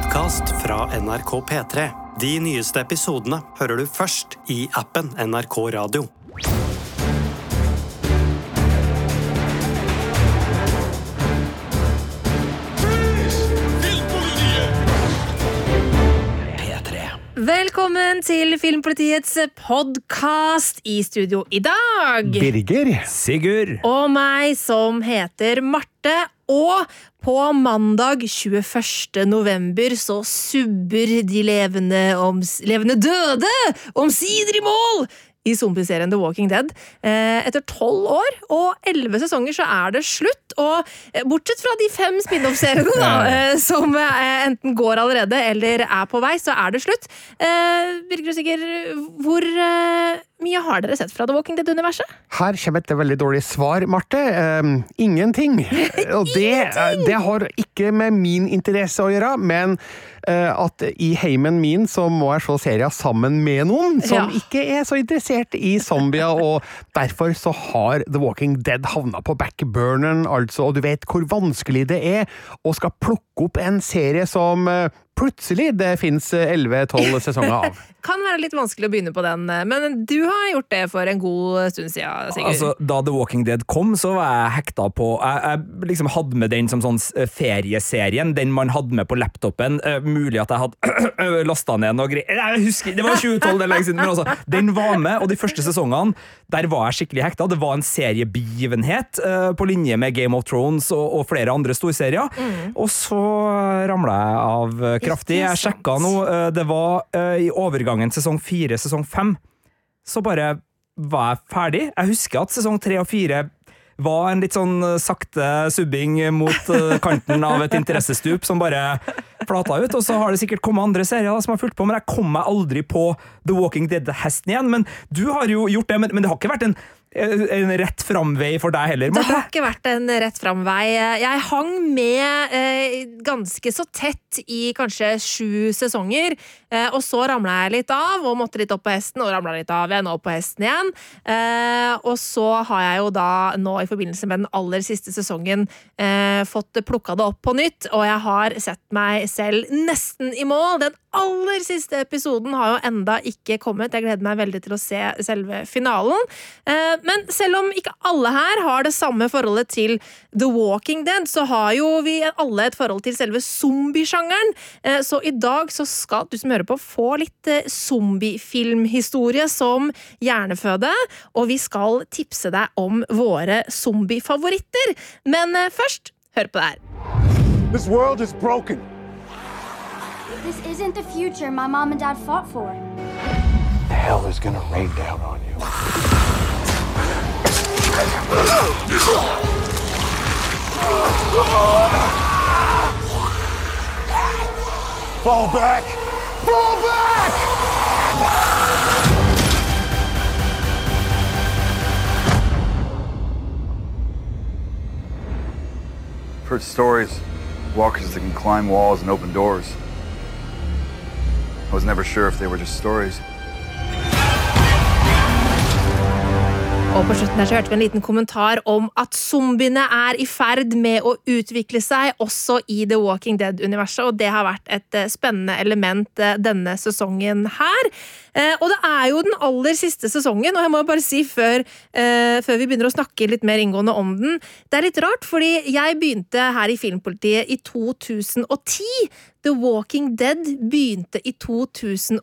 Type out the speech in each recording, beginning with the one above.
podkast fra NRK P3. De nyeste episodene hører du først i appen NRK Radio. Velkommen til Filmpolitiets podkast i studio i dag. Birger. Sigurd. Og meg som heter Marte. Og på mandag 21. november så subber de levende, om, levende døde omsider i mål i zombieserien The Walking Dead. Eh, etter tolv år og elleve sesonger så er det slutt. Og eh, bortsett fra de fem spin-off-seriene da, eh, som eh, enten går allerede eller er på vei, så er det slutt. Birger Sigurd, hvor mye har dere sett fra The Walking Dead-universet? Her kommer et veldig dårlig svar, Marte. Um, ingenting. Og det, det har ikke med min interesse å gjøre, men uh, at i heimen min så må jeg se serier sammen med noen som Ja. ikke er så interessert i zombier, og derfor så har The Walking Dead havna på backburneren, altså, og du vet hvor vanskelig det er å skal plukke opp en serie som uh, plutselig det fins 11-12 sesonger av. Kan være litt vanskelig å begynne på den, eh, men du har gjort det for en god stund siden, Sigurd. Altså, da The Walking Dead kom, så var jeg hekta på Jeg, jeg liksom hadde med den som sånn eh, ferieserien, den man hadde med på laptopen. Eh, mulig at jeg hadde lasta ned noe greier Jeg husker, Det var 2012, det er lenge siden, men altså, den var med, og de første sesongene, der var jeg skikkelig hekta. Det var en seriebegivenhet på linje med Game of Thrones og, og flere andre storserier. Og så ramla jeg av kraftig. Jeg sjekka nå, det var i i overgangen sesong fire, sesong fem. så bare var jeg ferdig. Jeg husker at sesong tre og fire var en litt sånn eh, sakte subbing mot eh, kanten av et interessestup som bare flata ut. Og så har det sikkert kommet andre serier da, som har fulgt på, men jeg kom meg aldri på The Walking Dead-hesten igjen. Men du har jo gjort det, men, men det har ikke vært en, en rett fram-vei for deg heller, Det har ikke vært en rett fram vei. Jeg hang med eh, ganske så tett i kanskje sju sesonger, eh, og så ramla jeg litt av og måtte litt opp på hesten, og ramla litt av igjen og opp på hesten igjen. Eh, og så har jeg jo da nå i forbindelse med den aller siste sesongen eh, fått plukka det opp på nytt, og jeg har sett meg selv nesten i mål. Den aller siste episoden har jo enda ikke kommet. Jeg gleder meg veldig til å se selve finalen. Eh, Men selv om ikke alle her har det samme forholdet til The Walking Dead, så har jo vi alle et forhold til selve zombiesjangeren. Eh, Så i dag så skal du som hører på, få litt eh, zombiefilmhistorie som hjerneføde, og vi skal tipse deg om våre zombiefavoritter. Men først, hør på det her. This world is broken. This isn't the future my mom and dad fought for. The hell is gonna rain down on you. Fall back! Fall back! I've heard stories, walkers that can climb walls and open doors. I was never sure if they were just stories. Og på slutten her så hørte vi en liten kommentar om at zombiene er i ferd med å utvikle seg også i The Walking Dead-universet, og det har vært et eh, spennende element eh, denne sesongen her. Eh, Og det er jo den aller siste sesongen, og jeg må bare si før, eh, før vi begynner å snakke litt mer inngående om den, det er litt rart, fordi jeg begynte her i Filmpolitiet i 2010. The Walking Dead begynte i 2010.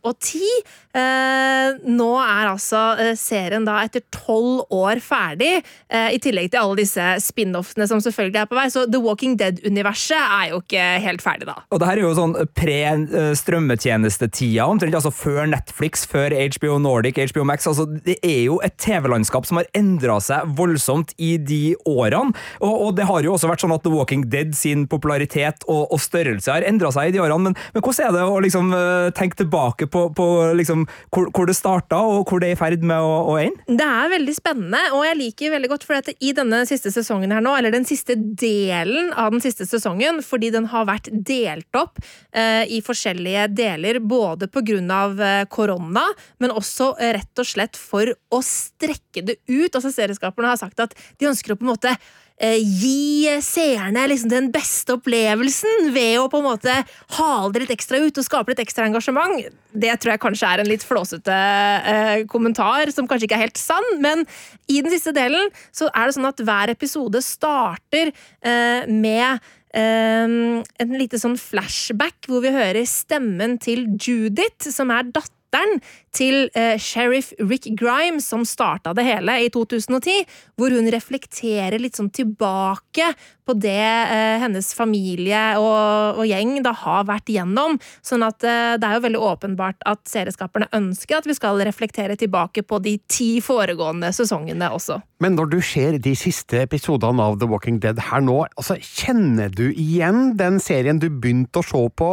Eh, nå er altså eh, serien da etter tolv år ferdig, eh, i tillegg til alle disse spin-offene som selvfølgelig er på vei. Så The Walking Dead-universet er jo ikke helt ferdig, da. Og det her er jo sånn pre-strømmetjenestetida, omtrent altså før Netflix, før HBO Nordic, HBO Max. altså Det er jo et TV-landskap som har endra seg voldsomt i de årene. Og, og det har jo også vært sånn at The Walking Dead sin popularitet og, og størrelse har endra seg i de årene. Men, men hvordan er det å liksom eh, tenke tilbake på, på liksom hvor, hvor det starta, og hvor det er i ferd med å, å ende? Det er veldig spennende, og jeg liker veldig godt for at i denne siste sesongen her nå, eller den siste delen av den siste sesongen, fordi den har vært delt opp eh, i forskjellige deler, både av eh, korona, men også rett og slett for å strekke det ut. Altså Serieskaperne har sagt at de ønsker å på en måte eh, gi seerne liksom den beste opplevelsen ved å på en måte hale det litt ekstra ut og skape litt ekstra engasjement. Det tror jeg kanskje er en litt flåsete eh, kommentar, som kanskje ikke er helt sann, men i den siste delen så er det sånn at hver episode starter eh, med Um, en lite sånn flashback hvor vi hører stemmen til Judith, som er datteren datteren til eh, sheriff Rick Grimes, som starta det hele i 2010, hvor hun reflekterer litt sånn tilbake på det eh, hennes familie og, og, gjeng da har vært gjennom. Sånn at eh, det er jo veldig åpenbart at serieskaperne ønsker at vi skal reflektere tilbake på de ti foregående sesongene også. Men når du ser de siste episodene av The Walking Dead her nå, altså, kjenner du igjen den serien du begynte å se på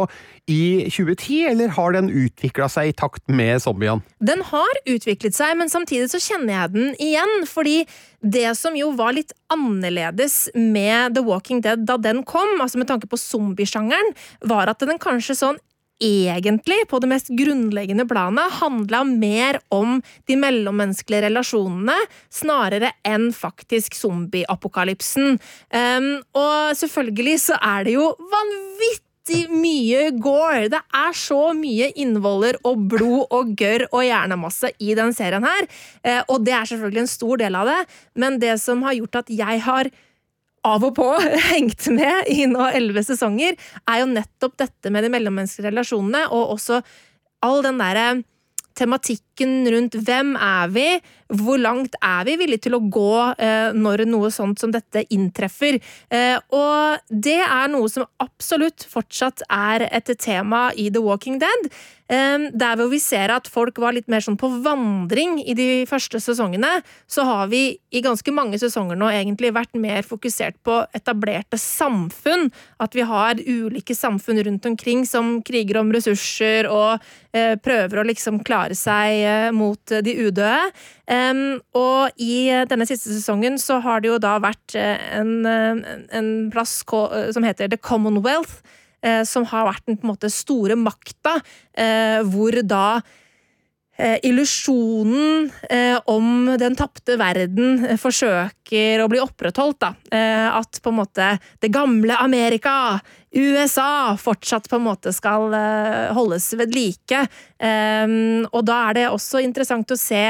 i 2010, eller har den utvikla seg i takt med zombiene? Den har utviklet seg, men samtidig så kjenner jeg den igjen, fordi det som jo var litt annerledes med The Walking Dead da den kom, altså med tanke på zombiesjangeren, var at den kanskje sånn egentlig, på det mest grunnleggende planet, handla mer om de mellommenneskelige relasjonene, snarere enn faktisk zombieapokalypsen. Um, og selvfølgelig så er det jo vanvittig mye gore. Det er så mye innvoller og blod og gørr og hjernemasse i den serien her. Eh, og det er selvfølgelig en stor del av det, men det som har gjort at jeg har av og på hengt med i nå elleve sesonger, er jo nettopp dette med de mellommenneskelige relasjonene, og også all den derre tematikken rundt hvem er vi, hvor langt er vi villige til å gå eh, når noe sånt som dette inntreffer? Eh, og det er noe som absolutt fortsatt er et tema i The Walking Dead. Eh, der hvor vi ser at folk var litt mer sånn på vandring i de første sesongene, så har vi i ganske mange sesonger nå egentlig vært mer fokusert på etablerte samfunn. At vi har ulike samfunn rundt omkring som kriger om ressurser og prøver å liksom klare seg mot de udøde. Um, og i denne siste sesongen så har det jo da vært eh, en, en plass som heter The Commonwealth, uh, som har vært den på en måte store makta, uh, hvor da Eh, illusjonen om den tapte verden forsøker å bli opprettholdt. Da. at på en måte det gamle Amerika, USA, fortsatt på en måte skal holdes ved like. Og da er det også interessant å se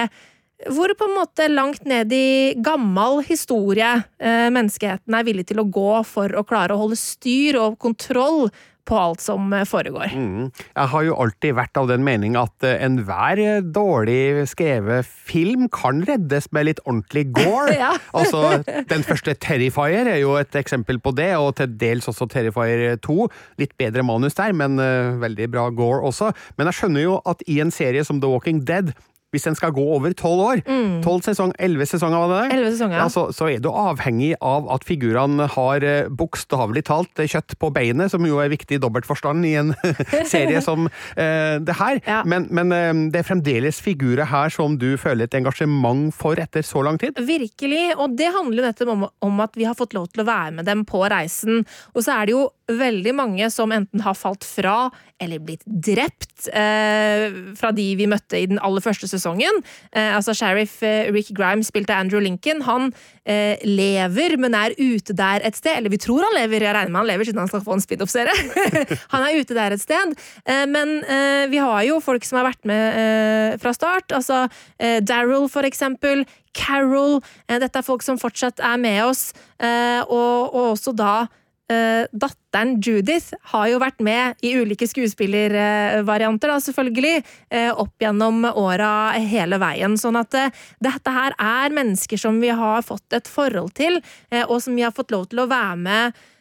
hvor på en måte langt ned i gammel historie eh, menneskeheten er villig til å gå for å klare å holde styr og kontroll på alt som eh, foregår. Mm. Jeg har jo alltid vært av den mening at uh, enhver dårlig skrevet film kan reddes med litt ordentlig gore. ja. altså, den første Terrifier er jo et eksempel på det, og til dels også Terrifier 2. Litt bedre manus der, men uh, veldig bra gore også. Men jeg skjønner jo at i en serie som The Walking Dead hvis den skal gå over tolv år, tolv mm. sesong, elleve sesonger, var det der? sesonger, ja. så, så, er du avhengig av at figurene har eh, bokstavelig talt kjøtt på beinet, som jo er viktig i dobbeltforstand i en serie som eh, det her. Ja. Men, men eh, det er fremdeles figurer her som du føler et engasjement for etter så lang tid? Virkelig, og det handler jo nettopp om, om at vi har fått lov til å være med dem på reisen. Og så er det jo veldig mange som enten har falt fra eller blitt drept eh, fra de vi møtte i den aller første sesongen. Eh, altså Sheriff eh, Rick Grimes spilte Andrew Lincoln. Han eh, lever, men er ute der et sted. Eller vi tror han lever, jeg regner med han lever siden han skal få en spin-off-serie. han er ute der et sted. Eh, men eh, vi har jo folk som har vært med fra start. Altså Daryl, for eksempel. Carol. dette er folk som fortsatt er med oss, og, og også da datteren Judith har jo vært med i ulike skuespillervarianter, da, selvfølgelig, uh, opp gjennom åra hele veien. Sånn at uh, dette her er mennesker som vi har fått et forhold til, og som vi har fått lov til å være med Eh,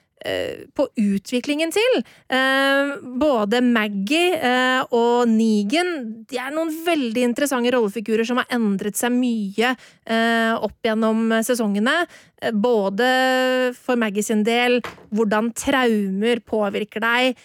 på utviklingen til. Eh, både Maggie eh, og Negan de er noen veldig interessante rollefigurer som har endret seg mye opp gjennom sesongene. Både for Maggie sin del, hvordan traumer påvirker deg.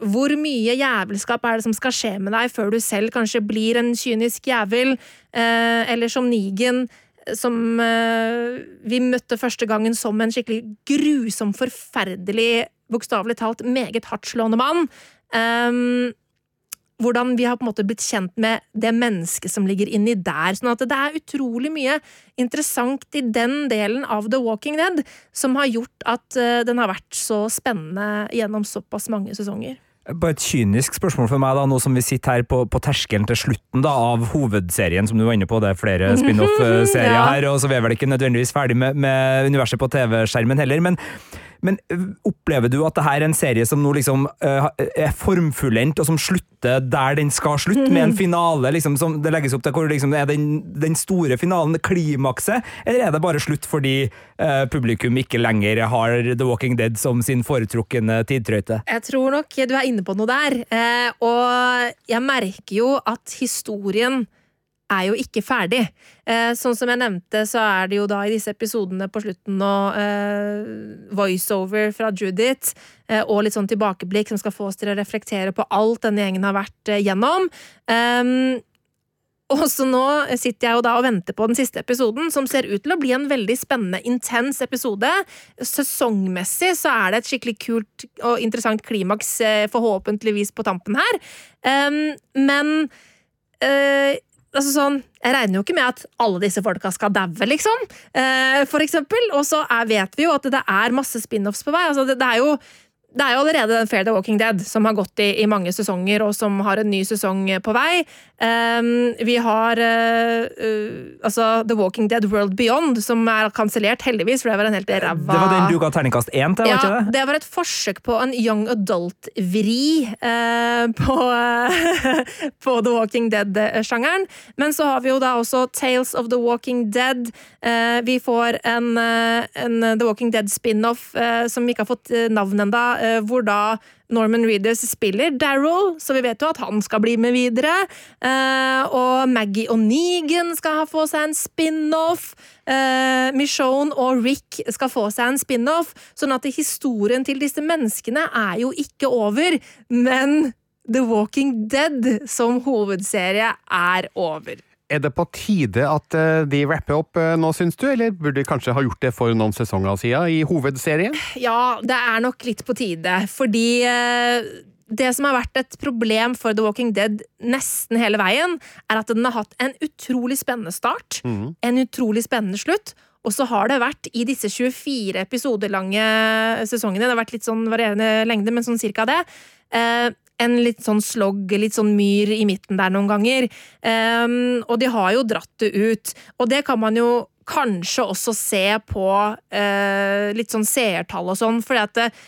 hvor mye jævelskap er det som skal skje med deg før du selv kanskje blir en kynisk jævel? eller som Negan som uh, vi møtte første gangen som en skikkelig grusom, forferdelig, bokstavelig talt meget hardtslående mann. Um, hvordan vi har på en måte blitt kjent med det mennesket som ligger inni der. Sånn at det er utrolig mye interessant i den delen av The Walking Dead som har gjort at eh, den har vært så spennende gjennom såpass mange sesonger. Bare et kynisk spørsmål for meg, da, nå som vi sitter her på, på terskelen til slutten da, av hovedserien, som du var inne på. Det er flere spin-off-serier Ja. her, og så er vi vel ikke nødvendigvis ferdig med, med universet på TV-skjermen heller. Men, men opplever du at det her er en serie som nå liksom er formfullendt, og som slutter der den skal slutte, med en finale liksom, som det legges opp til, hvor liksom er den, den store finalen, klimakset? Eller er det bare slutt fordi uh, publikum ikke lenger har The Walking Dead som sin foretrukne tidtrøyte? Jeg tror nok du er inne på noe der. uh, og jeg merker jo at historien er jo ikke ferdig. Eh, sånn som jeg nevnte, så er det jo da i disse episodene på slutten nå eh, voiceover fra Judith eh, og litt sånn tilbakeblikk som skal få oss til å reflektere på alt denne gjengen har vært eh, gjennom. Um, og så nå sitter jeg jo da og venter på den siste episoden, som ser ut til å bli en veldig spennende, intens episode. Sesongmessig så er det et skikkelig kult og interessant klimaks, eh, forhåpentligvis på tampen her. Um, men eh, altså sånn, jeg regner jo ikke med at alle disse folka skal daue, liksom. Eh, for eksempel. Og så vet vi jo at det er masse spin-offs på vei. Altså, det, det er jo det er jo allerede den Fair the Walking Dead som har gått i, i mange sesonger, og som har en ny sesong på vei. Um, vi har uh, uh, altså The Walking Dead World Beyond, som er kansellert, heldigvis, for det var en helt ræva Det var den du ga terningkast én til, var ja, ikke det? det var et forsøk på en young adult-vri uh, på, på The Walking Dead-sjangeren. Men så har vi jo da også Tales of the Walking Dead. Eh, vi får en, eh, en The Walking Dead-spin-off eh, som vi ikke har fått eh, navn eh, hvor da Norman Reedus spiller Daryl, så vi vet jo at han skal bli med videre. Eh, og Maggie og Negan skal få seg en spin-off. Eh, Michonne og Rick skal få seg en spin-off. Sånn at historien til disse menneskene er jo ikke over, men The Walking Dead som hovedserie er over. Er det på tide at eh, de rapper opp eh, nå, syns du, eller burde de kanskje ha gjort det for noen sesonger siden i hovedserien? Ja, det er nok litt på tide, fordi eh, det som har vært et problem for The Walking Dead nesten hele veien, er at den har hatt en utrolig spennende start, en utrolig spennende slutt, og så har det vært i disse 24 episoder lange sesongene, det har vært litt sånn varierende lengde, men sånn cirka det, eh, en litt sånn slogg, litt sånn myr i midten der noen ganger. Um, og de har jo dratt det ut. Og det kan man jo kanskje også se på uh, litt sånn seertall og sånn, fordi at uh,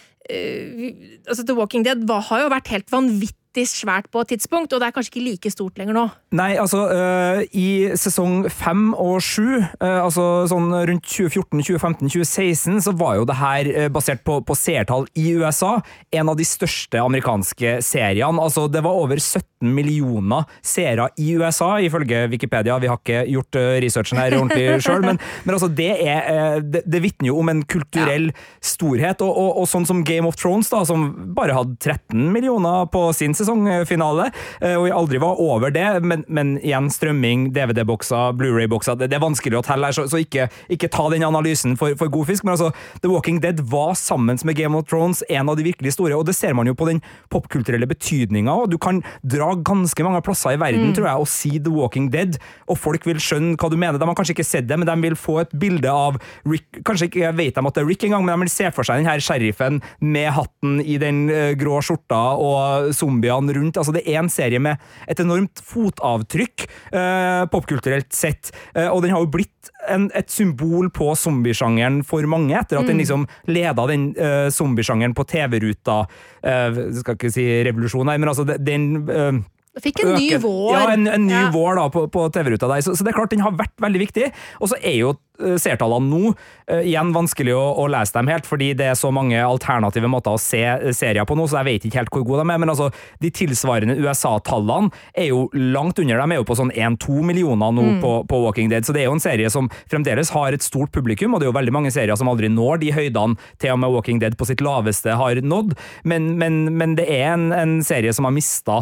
altså The Walking Dead har jo vært helt vanvittig svært på et tidspunkt, og det er kanskje ikke like stort lenger nå. Nei, altså uh, I sesong fem og sju, uh, altså sånn rundt 2014, 2015, 2016, så var jo det her uh, basert på, på seertall i USA en av de største amerikanske seriene. Altså Det var over 17 millioner seere i USA, ifølge Wikipedia. Vi har ikke gjort researchen her ordentlig sjøl, men, men altså det er Det, det vitner jo om en kulturell storhet, og, og, og sånn som Game of Thrones, da, som bare hadde 13 millioner på sin sesongfinale, eh, og vi aldri var over det, men, men igjen, strømming, DVD-bokser, Blu-ray-bokser, det, det er vanskelig å telle her, så, så ikke, ikke ta den analysen for, for god fisk, men altså, The Walking Dead var sammen med Game of Thrones en av de virkelig store, og det ser man jo på den popkulturelle betydninga, du kan dra ganske mange plasser i verden, tror jeg, og si The Walking Dead, og folk vil skjønne hva du mener. De har kanskje ikke sett det, men de vil få et bilde av Rick, kanskje ikke vet de at det er Rick engang, men de vil se for seg den her sheriffen med hatten i den eh, grå skjorta og zombiene rundt. Altså, det er en serie med et enormt fotavtrykk, eh, popkulturelt sett, eh, og den har jo blitt en, et symbol på zombiesjangeren for mange, etter at den liksom leda den eh, zombiesjangeren på TV-ruta. Eh, skal ikke si revolusjon, nei, men altså den uh, Fikk en ny vår. Ja, en, en ny Ja. vår da, på, på TV-ruta der. Så, så det er klart den har vært veldig viktig. Og så er jo eh, seertallene nå eh, igjen vanskelig å, å lese dem helt, fordi det er så mange alternative måter å se eh, serier på nå, så jeg vet ikke helt hvor gode de er. Men altså, de tilsvarende USA-tallene er jo langt under. De er jo på sånn 1-2 millioner nå Mm. på, på Walking Dead, så det er jo en serie som fremdeles har et stort publikum, og det er jo veldig mange serier som aldri når de høydene til og med Walking Dead på sitt laveste har nådd, men, men, men det er en, en serie som har mista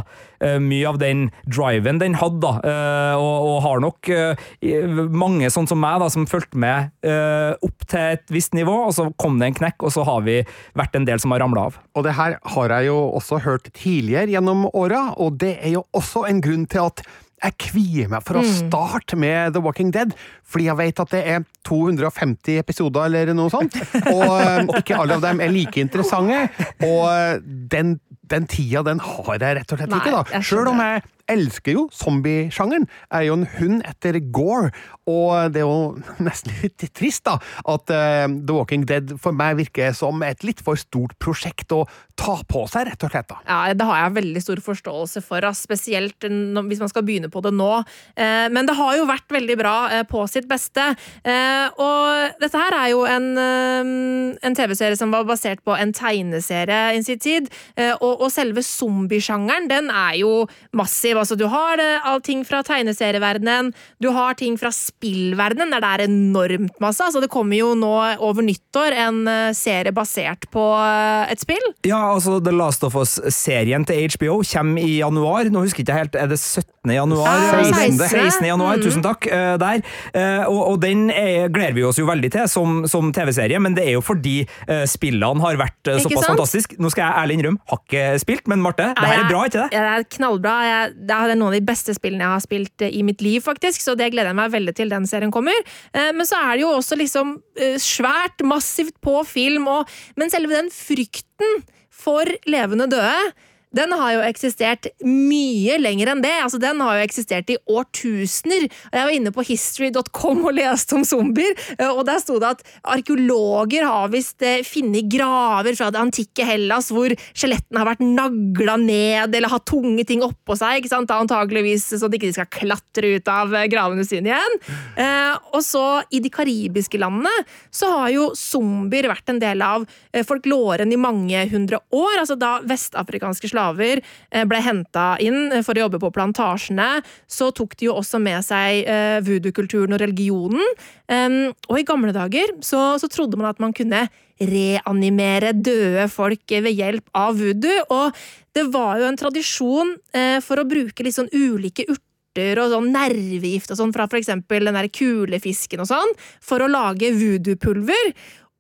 mye av den driven den hadde, da, uh, og, og har nok uh, mange sånn som meg, da, som fulgte holdt med uh, opp til et visst nivå, og så kom det en knekk, og så har vi vært en del som har ramla av. Og det her har jeg jo også hørt tidligere gjennom åra, og det er jo også en grunn til at jeg kvier meg for å starte med The Walking Dead, fordi jeg vet at det er 250 episoder eller noe sånt, og eh, ikke alle av dem er like interessante, og eh, den, den tida den har jeg rett og slett Nei, ikke, da. Sjøl om jeg elsker jo zombiesjangeren. Er jo en hund etter Gore, og det er jo nesten litt trist, da, at uh, The Walking Dead for meg virker som et litt for stort prosjekt å ta på seg, rett og slett. da. Ja, Det har jeg veldig stor forståelse for, ass. spesielt hvis man skal begynne på det nå. Uh, Men det har jo vært veldig bra uh, på sitt beste. Og dette her er jo en, en TV-serie som var basert på en tegneserie i sin tid. Og, og selve zombiesjangeren, den er jo massiv. Altså, du har eh, all ting fra tegneserieverdenen, du har ting fra spillverdenen, der det er enormt masse. Altså, det kommer jo nå over nyttår en eh, serie basert på eh, et spill. Ja, altså The Last of Us-serien til HBO kommer i januar. Nå husker jeg ikke helt, er det 17. januar? Ja, 16. 16. 16. januar, Mm. tusen takk. eh, der. Eh, og, og den er, gleder vi oss jo veldig til som, som TV-serie, men det er jo fordi eh, spillene har vært eh, såpass fantastiske. Nå skal jeg ærlig innrømme, har ikke spilt, men Marte, det her er bra, ikke det? Ja, det er knallbra. Jeg, det er noen av de beste spillene jeg har spilt eh, i mitt liv, faktisk, så det gleder jeg meg veldig til den serien kommer. Eh, Men så er det jo også liksom eh, svært, massivt på film, og, men selve den frykten for levende døde den har jo eksistert mye lenger enn det. Altså, den har jo eksistert i årtusener. Jeg var inne på history.com og leste om zombier, eh, og der sto det at arkeologer har visst eh, funnet graver fra det antikke Hellas hvor skjelettene har vært nagla ned eller har tunge ting oppå seg, ikke sant? antageligvis så at de ikke skal klatre ut av eh, gravene sine igjen. Og så i de karibiske landene så har jo zombier vært en del av folklåren i mange hundre år. Altså da vestafrikanske slaver eh, ble henta inn eh, for å jobbe på plantasjene, så tok de jo også med seg eh, voodoo-kulturen og religionen. Og i gamle dager så, så trodde man at man kunne reanimere døde folk ved hjelp av voodoo, og det var jo en tradisjon for å bruke litt sånn ulike urter og sånn nervegift og sånn fra eksempel den der kulefisken og sånn, for å lage voodoo-pulver.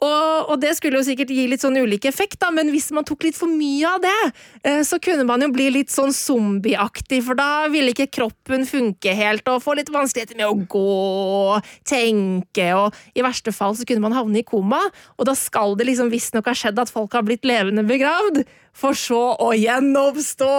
Og, og det skulle jo sikkert gi litt sånn ulik effekt, da, men hvis man tok litt for mye av det, eh, så kunne man jo bli litt sånn zombieaktig, for da ville ikke kroppen funke helt, og få litt vanskeligheter med å gå, tenke, og i verste fall så kunne man havne i koma, og da skal det liksom visstnok ha skjedd at folk har blitt levende begravd, for så å gjenoppstå!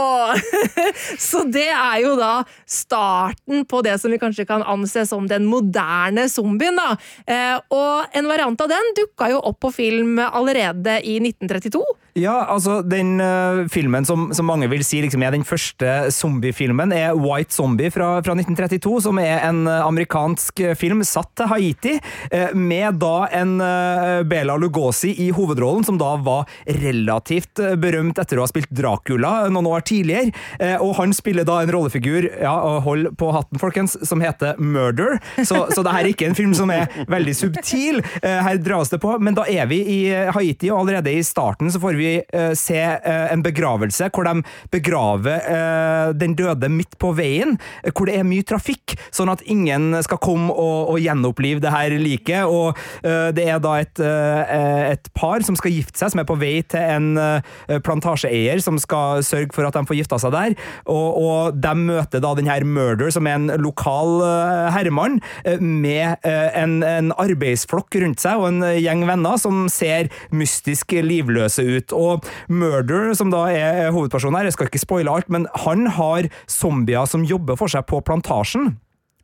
så det er jo da starten på det som vi kanskje kan anse som den moderne zombien, da. Eh, og en variant av den dukka jo opp på film allerede i 1932. Ja, altså den uh, filmen som, som mange vil si liksom, er den første zombiefilmen, er White Zombie fra, fra 1932, som er en eh, amerikansk eh, film satt til Haiti, uh, med da en uh, Bela Lugosi i hovedrollen, som da var relativt berømt etter å ha spilt Dracula noen år tidligere. Og han spiller da en rollefigur, ja, hold på hatten, folkens, som heter Murder. Så, så det her er ikke en film som er veldig subtil. Her dras det på, men da er vi i Haiti, og allerede i starten så får vi eh, se eh, en begravelse hvor de begraver eh, den døde midt på veien, hvor det er mye trafikk, sånn at ingen skal komme og, og gjenopplive det her liket. Og eh, det er da et, eh, et par som skal gifte seg, som er på vei til en eh, plantasjeeier som skal sørge for at de får gifta seg der, og, og de møter da den her Murder, som er en lokal herremann, med en, en arbeidsflokk rundt seg og en gjeng venner som ser mystisk livløse ut. Og Murder, som da er hovedpersonen her, jeg skal ikke spoile alt, men han har zombier som jobber for seg på plantasjen.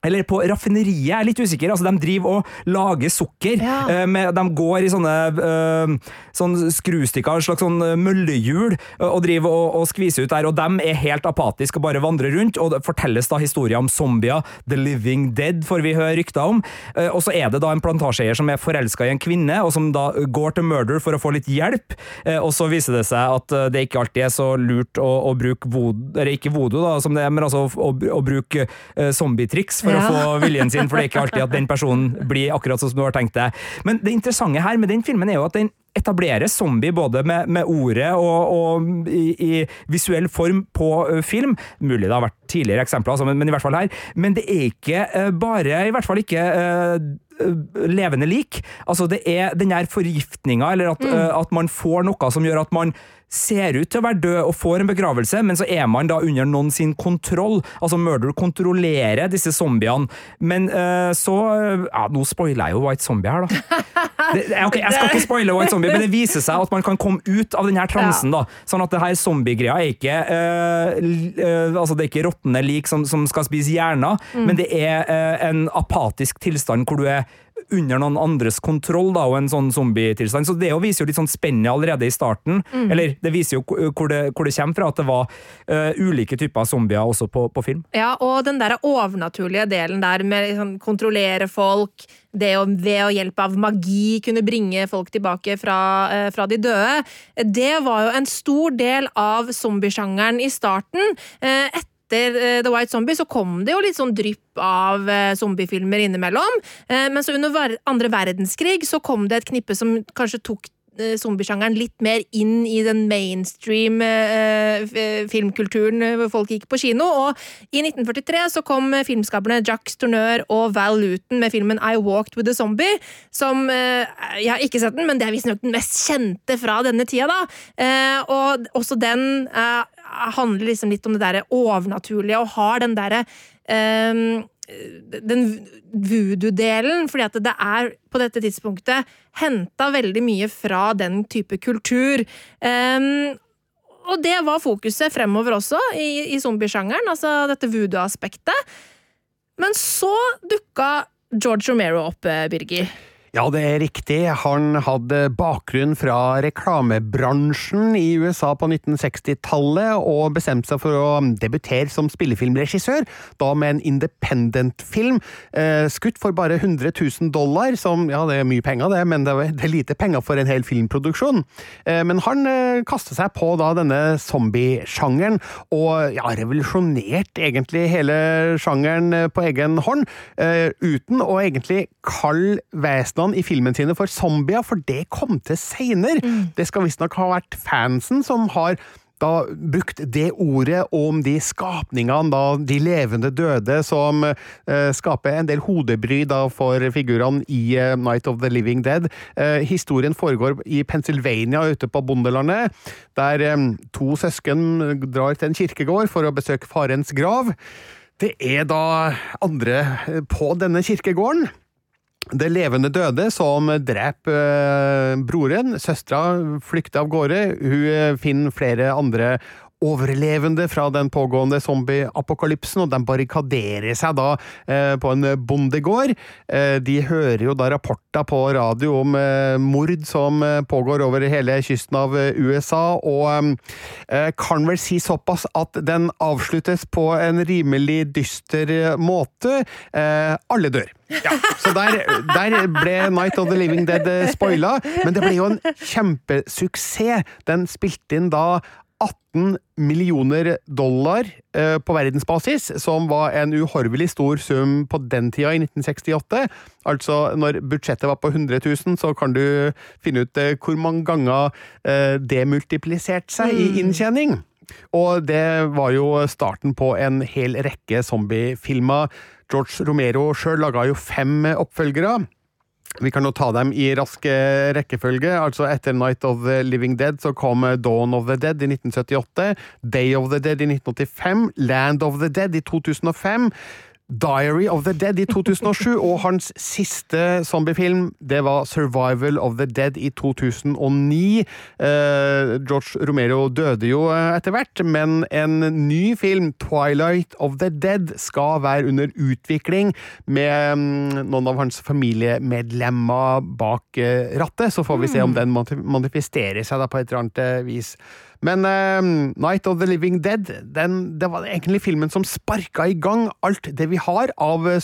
Eller på raffineriet, jeg er litt usikker. Altså, de driver og lager sukker. Ja. eh, Med, de går i sånne uh, sånn skrustikker, slags sånn møllehjul, eh, og driver og, og skviser ut der. Og de er helt apatiske og bare vandrer rundt. Og det fortelles da historier om zombier. The Living Dead får vi høre rykter om. Uh, Og så er det da en plantasjeeier som er forelska i en kvinne, og som da går til Murder for å få litt hjelp. Uh, Og så viser det seg at det ikke alltid er så lurt å, å bruke voodoo, eller ikke voodoo, da, som det er, men altså å, å, å bruke zombietriks for Ja. å få viljen sin, for det er ikke alltid at den personen blir akkurat sånn som du har tenkt deg. Men det interessante her med den filmen er jo at den etablerer zombie både med, med ordet og, og i, i visuell form på film. Mulig det har vært tidligere eksempler, altså, men, men i hvert fall her. Men det er ikke bare, i hvert fall ikke levende lik. Altså, det er den der forgiftninga, eller at, øh, at man får noe som gjør at man ser ut til å være død og får en begravelse, men så er man da under noen sin kontroll. Altså, Murder kontrollerer disse zombiene. Men uh, så øh, Ja, nå spoiler jeg jo White Zombie her, da. Det, okay, jeg skal ikke spoile White Zombie, men det viser seg at man kan komme ut av denne transen. da. Sånn at det her zombiegreia er ikke uh, øh, altså det er ikke råtne lik som, som skal spise hjerner, men det er en apatisk tilstand hvor du er under noen andres kontroll, da, og en sånn zombietilstand. Så det jo viser jo litt sånn spennet allerede i starten. Eller det viser jo hvor hvor det, hvor det kommer fra, at det var uh, ulike typer zombier også på, på film. Ja, og den der overnaturlige delen der med liksom, kontrollere folk, det å ved å hjelp av magi kunne bringe folk tilbake fra, uh, fra de døde, det var jo en stor del av zombiesjangeren i starten. Uh, etter eh, The White Zombie så kom det jo litt sånn drypp av eh, zombiefilmer innimellom. Eh, men så under andre verdenskrig så kom det et knippe som kanskje tok zombiesjangeren litt mer inn i den mainstream filmkulturen hvor folk gikk på kino. Og i 1943 så kom filmskaperne Jacques Tourneur og Val Luton med filmen I Walked With A Zombie, som Jeg har ikke sett den, men det er visstnok den mest kjente fra denne tida, da. Og også den eh, handler liksom litt om det derre overnaturlige, og har den derre um, den voodoo-delen, fordi at det er på dette tidspunktet henta veldig mye fra den type kultur. Um, og det var fokuset fremover også i, i zombiesjangeren, altså dette voodoo-aspektet. Men så dukka George Romero opp, eh, Birger. Ja, det er riktig. Han hadde bakgrunn fra reklamebransjen i USA på 1960-tallet, og bestemte seg for å debutere som spillefilmregissør, da med en independent-film, eh, skutt for bare 100 000 dollar, som ja, det er mye penger, det, men det er, lite penger for en hel filmproduksjon. Eh, men han eh, kastet seg på da denne zombiesjangeren, og ja, revolusjonerte egentlig hele sjangeren eh, på egen hånd, eh, uten å egentlig kalle vesenene i filmen sine for zombier, for det kom til seinere. Det skal visstnok ha vært fansen som har da brukt det ordet om de skapningene, da de levende døde, som eh, skaper en del hodebry da for figurene i eh, Night of the Living Dead. Eh, historien foregår i Pennsylvania ute på bondelandet, der eh, to søsken drar til en kirkegård for å besøke farens grav. Det er da andre eh, på denne kirkegården det levende døde som dreper eh, broren. Søstera flykter av gårde. Hun eh, finner flere andre overlevende fra den pågående zombieapokalypsen, og de barrikaderer seg da eh, på en bondegård. Eh, de hører jo da rapporter på radio om eh, mord som pågår over hele kysten av USA, og kan vel si såpass at den avsluttes på en rimelig dyster måte. Alle dør. Ja, så der, der ble Night of the Living Dead spoila, men det ble jo en kjempesuksess. Den spilte inn da 18 millioner dollar eh, på verdensbasis, som var en uhorvelig stor sum på den tida, i 1968. Altså, når budsjettet var på 100 000, så kan du finne ut eh, hvor mange ganger eh, det multipliserte seg i inntjening. Og det var jo starten på en hel rekke zombiefilmer. George Romero sjøl laga jo fem oppfølgere. Vi kan nå ta dem i rask eh, rekkefølge. Altså Etter Night of the Living Dead så kom eh, Dawn of the Dead i 1978, Day of the Dead i 1985, Land of the Dead i 2005. Diary of the Dead i 2007, og hans siste zombiefilm det var Survival of the Dead i 2009. Eh, George Romero døde jo eh, etter hvert, men en ny film, Twilight of the Dead, skal være under utvikling med mm, noen av hans familiemedlemmer bak eh, rattet. Så får vi se om den manifesterer seg på et eller annet vis. Men uh, Night of the Living Dead, den, det var egentlig filmen som sparka i gang alt det vi har av eh,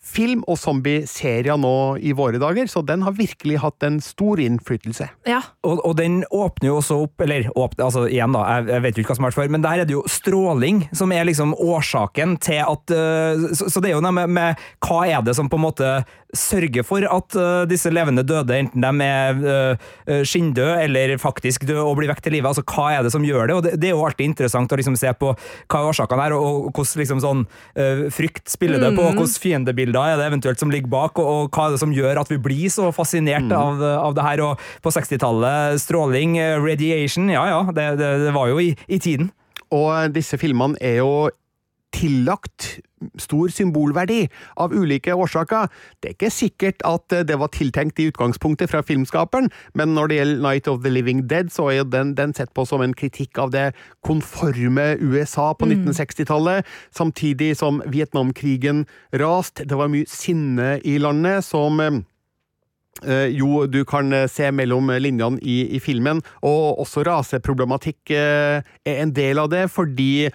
zombiefilm og zombieserier nå i våre dager, så den har virkelig hatt en stor innflytelse. Ja. Og, og den åpner jo også opp, eller åpner, altså igjen da, jeg, jeg vet jo ikke hva som har vært før, men der er det jo stråling som er liksom årsaken til at uh, så, så det er jo noe med, med hva er det som på en måte sørger for at uh, disse levende døde, enten de er øh, øh, skinndøde eller faktisk døde og blir vekk til live, altså hva er det som gjør det? Og det, det er jo alltid interessant å liksom se på hva er årsakene er, og, og hvordan liksom sånn frykt spiller det på, og hvordan fiendebilder er det eventuelt som ligger bak, og, og hva er det som gjør at vi blir så fascinert av, av det her. Og på 60-tallet, stråling, eh, radiation, ja ja, det, det, det var jo i, i tiden. Og disse filmene er jo tillagt stor symbolverdi av ulike årsaker. Det er ikke sikkert at det var tiltenkt i utgangspunktet fra filmskaperen, men når det gjelder Night of the Living Dead, så er den, den sett på som en kritikk av det konforme USA på 1960-tallet, samtidig som Vietnamkrigen rast. Det var mye sinne i landet som eh, jo, du kan eh, se mellom linjene i, i filmen, og også raseproblematikk eh, er en del av det, fordi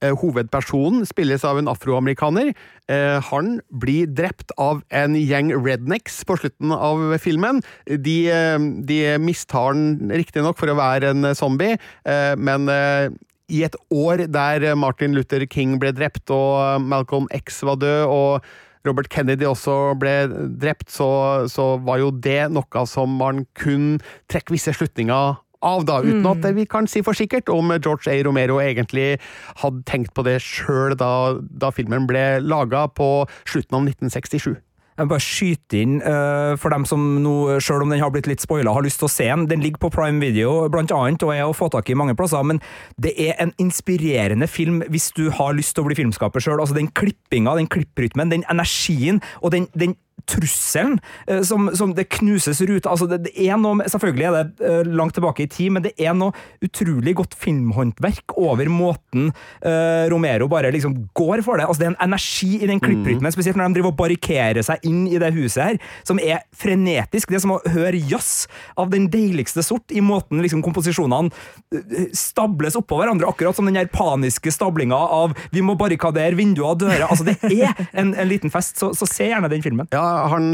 hovedpersonen spilles av en afroamerikaner. Eh, han blir drept av en gjeng rednecks på slutten av filmen. De, eh, de mistar han riktignok for å være en zombie, eh, men eh, i et år der Martin Luther King ble drept og Malcolm X var død, og Robert Kennedy også ble drept, så, så var jo det noe som man kunne trekke visse slutninger av, da, uten at vi kan si for sikkert om George A. Romero egentlig hadde tenkt på det sjøl da, da filmen ble laga på slutten av 1967. Jeg vil bare skyte inn eh, for dem som nå, selv om den har blitt litt spoila, har lyst til å se den. Den ligger på Prime Video blant annet, og er å få tak i mange plasser. Men det er en inspirerende film hvis du har lyst til å bli filmskaper sjøl. Altså, den klippinga, den klipprytmen, den energien og den, den trusselen eh, som, som det knuses ruter altså det, det er noe, Selvfølgelig er det eh, langt tilbake i tid, men det er noe utrolig godt filmhåndverk over måten uh, Romero bare liksom går for det. Altså Det er en energi i den klipprytmen, spesielt når de driver og barrikerer seg inn i det huset her, som er frenetisk. Det er som å høre jazz av den deiligste sort i måten liksom komposisjonene stables oppå hverandre, akkurat som den her paniske stablinga av 'vi må barrikadere vinduer og dører'. Altså Det er en, en liten fest, så, så se gjerne den filmen. Ja, han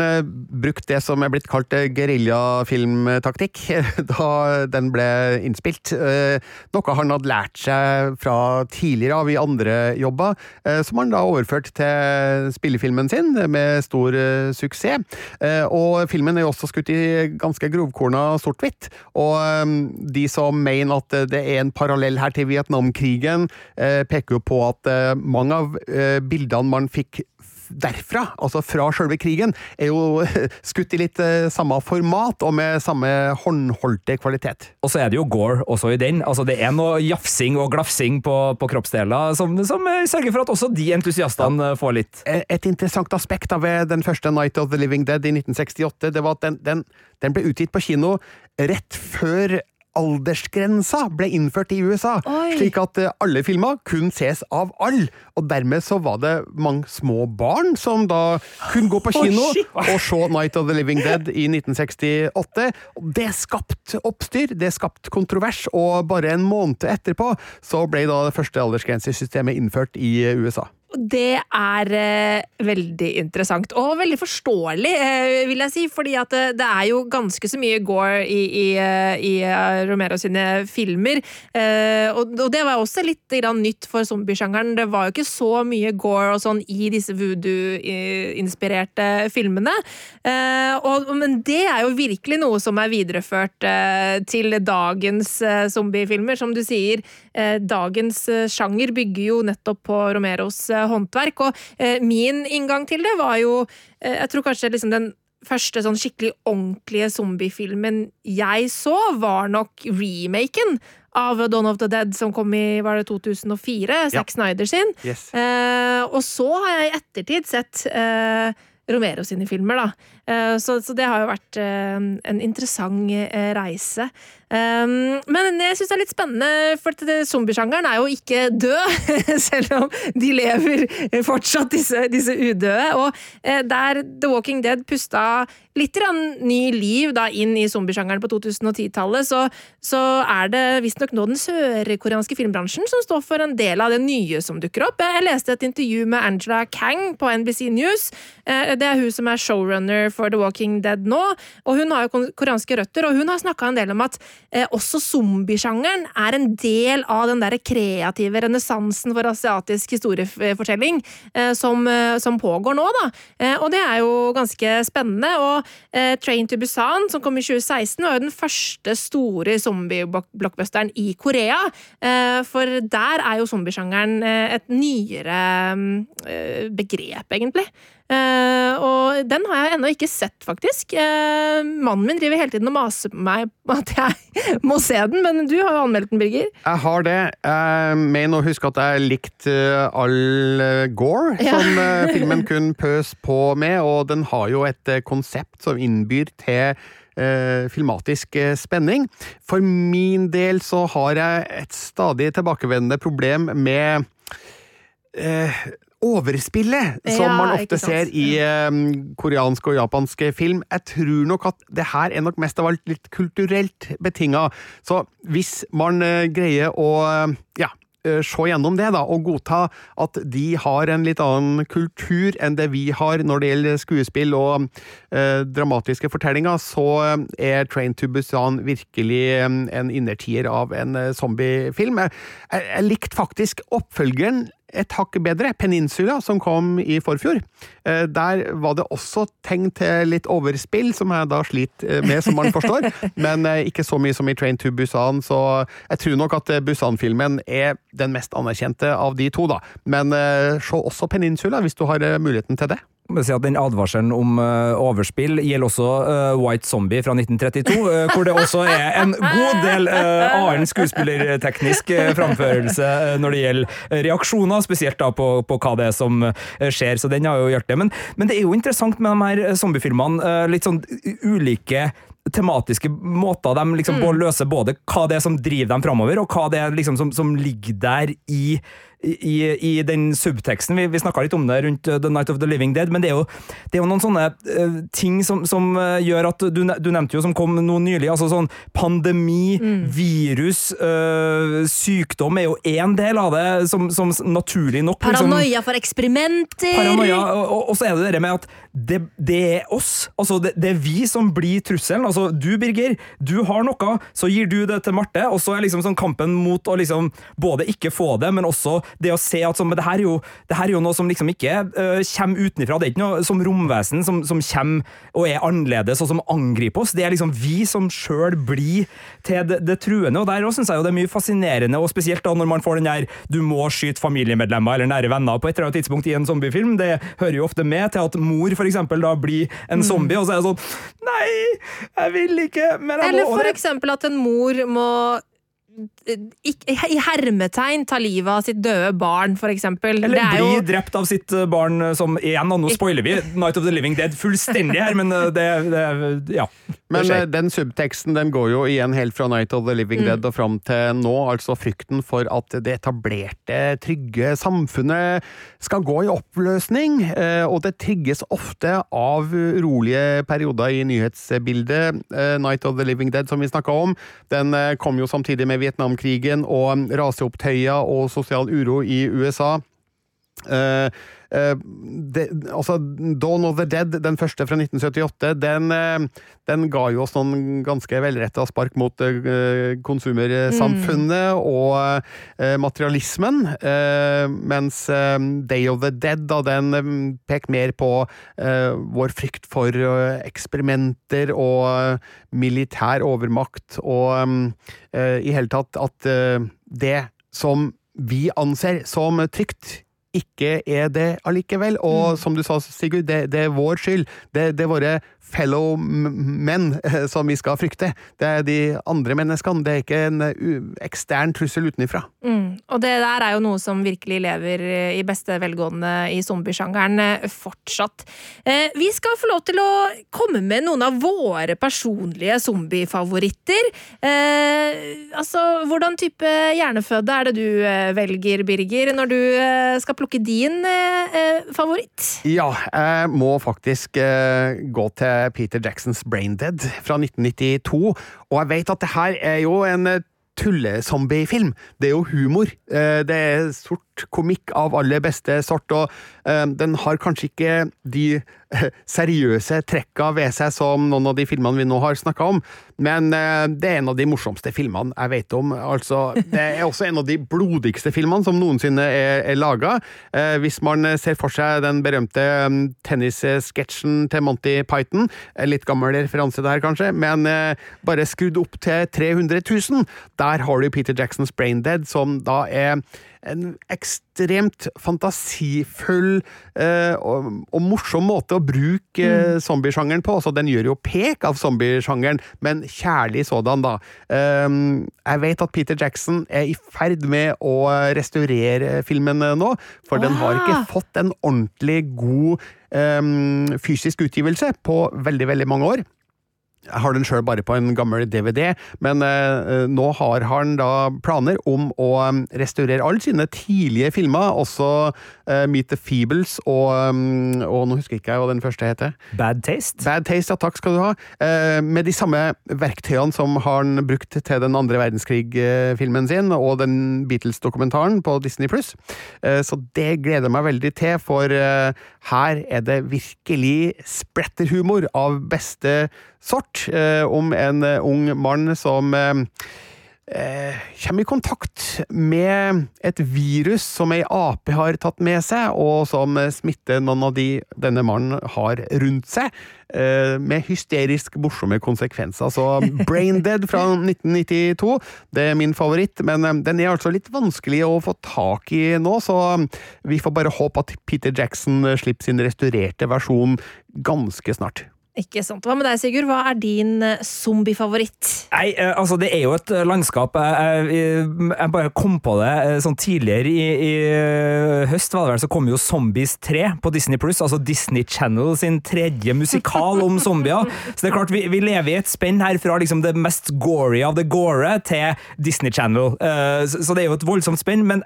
brukt det som er blitt kalt eh, geriljafilmtaktikk da den ble innspilt. Eh, Noe han hadde lært seg fra tidligere av i andre jobber, eh, som han da overførte til spillefilmen sin med stor eh, suksess. Eh, Og filmen er jo også skutt i ganske grovkorna sort-hvitt, og eh, de som mener at det er en parallell her til Vietnamkrigen, eh, peker jo på at eh, mange av eh, bildene man fikk derfra, altså fra selve krigen, er jo skutt i litt eh, samme format og med samme håndholdte kvalitet. Og så er det jo gore også i den. Altså Det er noe jafsing og glafsing på, på kroppsdeler som, som eh, sørger for at også de entusiastene ja. får litt. Eh, Et interessant aspekt av den første Night of the Living Dead i 1968, det var at den, den, den ble utgitt på kino rett før aldersgrensa ble innført i USA, Oi. slik at eh, alle filmer kun ses av alle, og dermed så var det mange små barn som da kunne gå på kino og se Night of the Living Dead i 1968. Det skapte oppstyr, det skapte kontrovers, og bare en måned etterpå så ble da det første aldersgrensesystemet innført i eh, USA. Det er eh, veldig interessant, og veldig forståelig, eh, vil jeg si. fordi at det, det er jo ganske så mye gore i, i, eh, i eh, Romero sine filmer. Eh, og, det var også litt nytt for zombiesjangeren. Det var jo ikke så mye gore og sånn i disse voodoo-inspirerte filmene. Eh, men det er jo virkelig noe som er videreført eh, til dagens eh, zombiefilmer. Som du sier, eh, dagens eh, sjanger bygger jo nettopp på Romeros eh, håndverk. Og eh, min inngang til det var jo eh, Jeg tror kanskje liksom den første sånn skikkelig ordentlige zombiefilmen jeg så, var nok remaken av Dawn of the Dead som kom i var det 2004, Zack Snyder sin. Yes. Eh, og så har jeg i ettertid sett eh, Romero sine filmer, da. Eh, så, så det har jo vært eh, en interessant eh, reise. Men jeg syns det er litt spennende, for zombiesjangeren er jo ikke død, selv om de lever fortsatt, disse, disse udøde. Og der The Walking Dead pusta litt ny liv da inn i zombiesjangeren på 2010-tallet, så, så er det visstnok nå den sørkoreanske filmbransjen som står for en del av det nye som dukker opp. Jeg leste et intervju med Angela Kang på NBC News. Det er hun som er showrunner for The Walking Dead nå, og hun har jo koreanske røtter, og hun har snakka en del om at eh, også zombiesjangeren er en del av den der kreative renessansen for asiatisk historiefortelling eh, som, eh, som pågår nå, da. Eh, og det er jo ganske spennende. Og eh, Train to Busan, som kom i 2016, var jo den første store zombie-blockbusteren i Korea. Eh, for der er jo zombiesjangeren et nyere eh, begrep, egentlig. Eh, og den har jeg ennå ikke sett, faktisk. Uh, mannen min driver hele tiden og maser på meg at jeg må se den, men du har jo anmeldt den, Birger. Jeg har det. Jeg mener å huske at jeg likte Al all eh, gore Ja. som filmen kun pøs på med, og den har jo et konsept som innbyr til eh, filmatisk eh, spenning. For min del så har jeg et stadig tilbakevendende problem med eh, overspillet, som Ja, man ofte ser i eh, koreansk og japansk film. Jeg tror nok at det her er nok mest av alt litt kulturelt betinga. Så hvis man eh, greier å eh, ja, eh, se gjennom det da, og godta at de har en litt annen kultur enn det vi har når det gjelder skuespill og eh, dramatiske fortellinger, så er Train to Busan virkelig en innertier av en zombiefilm. Jeg, jeg, jeg likte faktisk oppfølgeren et hakk bedre, Peninsula, som kom i forfjor. Eh, Der var det også tegn til litt overspill, som jeg da sliter eh, med, som man forstår, men eh, ikke så mye som i Train to Busan, så jeg tror nok at eh, Busan-filmen er den mest anerkjente av de to, da. Men eh, se også Peninsula, hvis du har eh, muligheten til det. Si at Den advarselen om eh, overspill gjelder også eh, White Zombie fra 1932, eh, hvor det også er en god del annen skuespillerteknisk framførelse når det gjelder reaksjoner, spesielt da på, på hva det er som skjer. Så den har jo gjort det. Men, men det er jo interessant med de her zombiefilmene. litt sånn ulike tematiske måter de liksom mm. løser både hva det er som driver dem framover, og hva det er liksom som, som ligger der i, i, i den subteksten. Vi, vi snakka litt om det rundt uh, The Night of the Living Dead, men det er jo, det er jo noen sånne uh, ting som, som uh, gjør at du, du, nevnte jo som kom noe nylig, altså sånn pandemi, virus, sykdom er jo én del av det, som, som naturlig nok liksom, Paranoia for eksperimenter! Paranoia, og, og så er det det med at det, det er oss. Altså, det, det er vi som blir trusselen. Altså, du, Birger, du har noe, så gir du det til Marte, og så er liksom sånn kampen mot å liksom både ikke få det, men også det å se at sånn, men det, her er jo, det her er jo noe som liksom ikke uh, kommer utenfra. Det er ikke noe som romvesen som, som kommer og er annerledes, og som angriper oss. Det er liksom vi som sjøl blir til det, det truende, og der òg syns jeg jo det er mye fascinerende, og spesielt da når man får den der du må skyte familiemedlemmer eller nære venner på et eller annet tidspunkt i en zombiefilm. Det hører jo ofte med til at mor for eksempel da blir en zombie, og så er det sånn Nei, jeg vil ikke, men jeg Eller må for eksempel at en mor må i hermetegn ta livet av sitt døde barn, eksempel. Eller det er bli jo drept av sitt eh, barn eh, som igjen, og nå spoiler vi Night of the Living Dead fullstendig her, men eh, det, det Ja. Men det den subteksten den går jo igjen helt fra Night of the Living Mm. Dead og fram til nå, altså frykten for at det etablerte, trygge samfunnet skal gå i oppløsning, og det trigges ofte av urolige perioder i nyhetsbildet. Night of the Living Dead, som vi snakka om, den kom jo samtidig med Vietnamkrigen og raseopptøyer og sosial uro i USA. Eh, eh, det, altså Dawn of the Dead, den første fra 1978, den, eh, den ga jo oss noen ganske velretta spark mot eh, konsumersamfunnet og eh, materialismen, eh, mens eh, Day of the Dead, da, den eh, peker mer på eh, vår frykt for eh, eksperimenter og eh, militær overmakt, og eh, i hele tatt at eh, det som vi anser som trygt, ikke er det allikevel. Og som du sa, Sigurd, det, det er vår skyld. Det, det er våre fellow menn eh, som vi skal frykte. Det er de andre menneskene. Det er ikke en eh, ekstern trussel utenfra. Mm. Og det der er jo noe som virkelig lever eh, i beste velgående i zombiesjangeren fortsatt. Eh, vi skal få lov til å komme med noen av våre personlige zombiefavoritter. Eh, altså, hvordan type hjerneføde er det du velger, Birger, når du skal plukke din favoritt? Ja, jeg må faktisk gå til Peter Jacksons Braindead fra 1992. Og jeg vet at det her er jo en tullesombiefilm tullezombiefilm. Det er jo humor. Eh, det er sort komikk av aller beste sort, og eh, den har kanskje ikke de eh, seriøse trekka ved seg som noen av de filmene vi nå har snakka om, men eh, det er en av de morsomste filmene jeg vet om. Altså, det er også en av de blodigste filmene som noensinne er, er laga. Hvis man ser for seg den berømte um, tennissketsjen til Monty Python, litt gammel referanse der kanskje, men bare skrudd opp til 300 000, der har du Peter Jacksons Braindead, som da er en ekstremt fantasifull eh, og, og, morsom måte å bruke eh, zombiesjangeren på. Altså, den gjør jo pek av zombiesjangeren, men kjærlig sådan, da. Um, jeg vet at Peter Jackson er i ferd med å restaurere filmen nå, for den har ikke fått en ordentlig god um, fysisk utgivelse på veldig, veldig mange år. Har den sjøl bare på en gammel DVD, men eh, nå har han da planer om å um, restaurere alle sine tidlige filmer, også eh, Meet the Feebles og, um, og Nå husker jeg ikke hva den første heter. Bad Taste? Bad Taste, ja takk skal du ha. Eh, med de samme verktøyene som han brukt til den andre verdenskrig-filmen sin, og den Beatles-dokumentaren på Disney pluss. Eh, så det gleder jeg meg veldig til, for eh, her er det virkelig spletterhumor av beste sort eh, om en eh, ung mann som eh, kommer i kontakt med et virus som ei ape har tatt med seg, og som smitter noen av de denne mannen har rundt seg, eh, med hysterisk morsomme konsekvenser. Så Braindead fra 1992, det er min favoritt, men den er altså litt vanskelig å få tak i nå, så vi får bare håpe at Peter Jackson slipper sin restaurerte versjon ganske snart. Ikke sant. Hva med deg, Sigurd? Hva er din eh, zombiefavoritt? Nei, eh, altså Det er jo et eh, landskap Jeg, jeg, jeg bare kom på det sånn tidligere i, i høst, var det vel, så kom jo Zombies 3 på Disney Pluss. Altså Disney Channel sin tredje musikal om zombier. Så det er klart, vi, vi lever i et spenn her fra liksom det mest gory av det gore til Disney Channel. Så det er jo et voldsomt spenn, men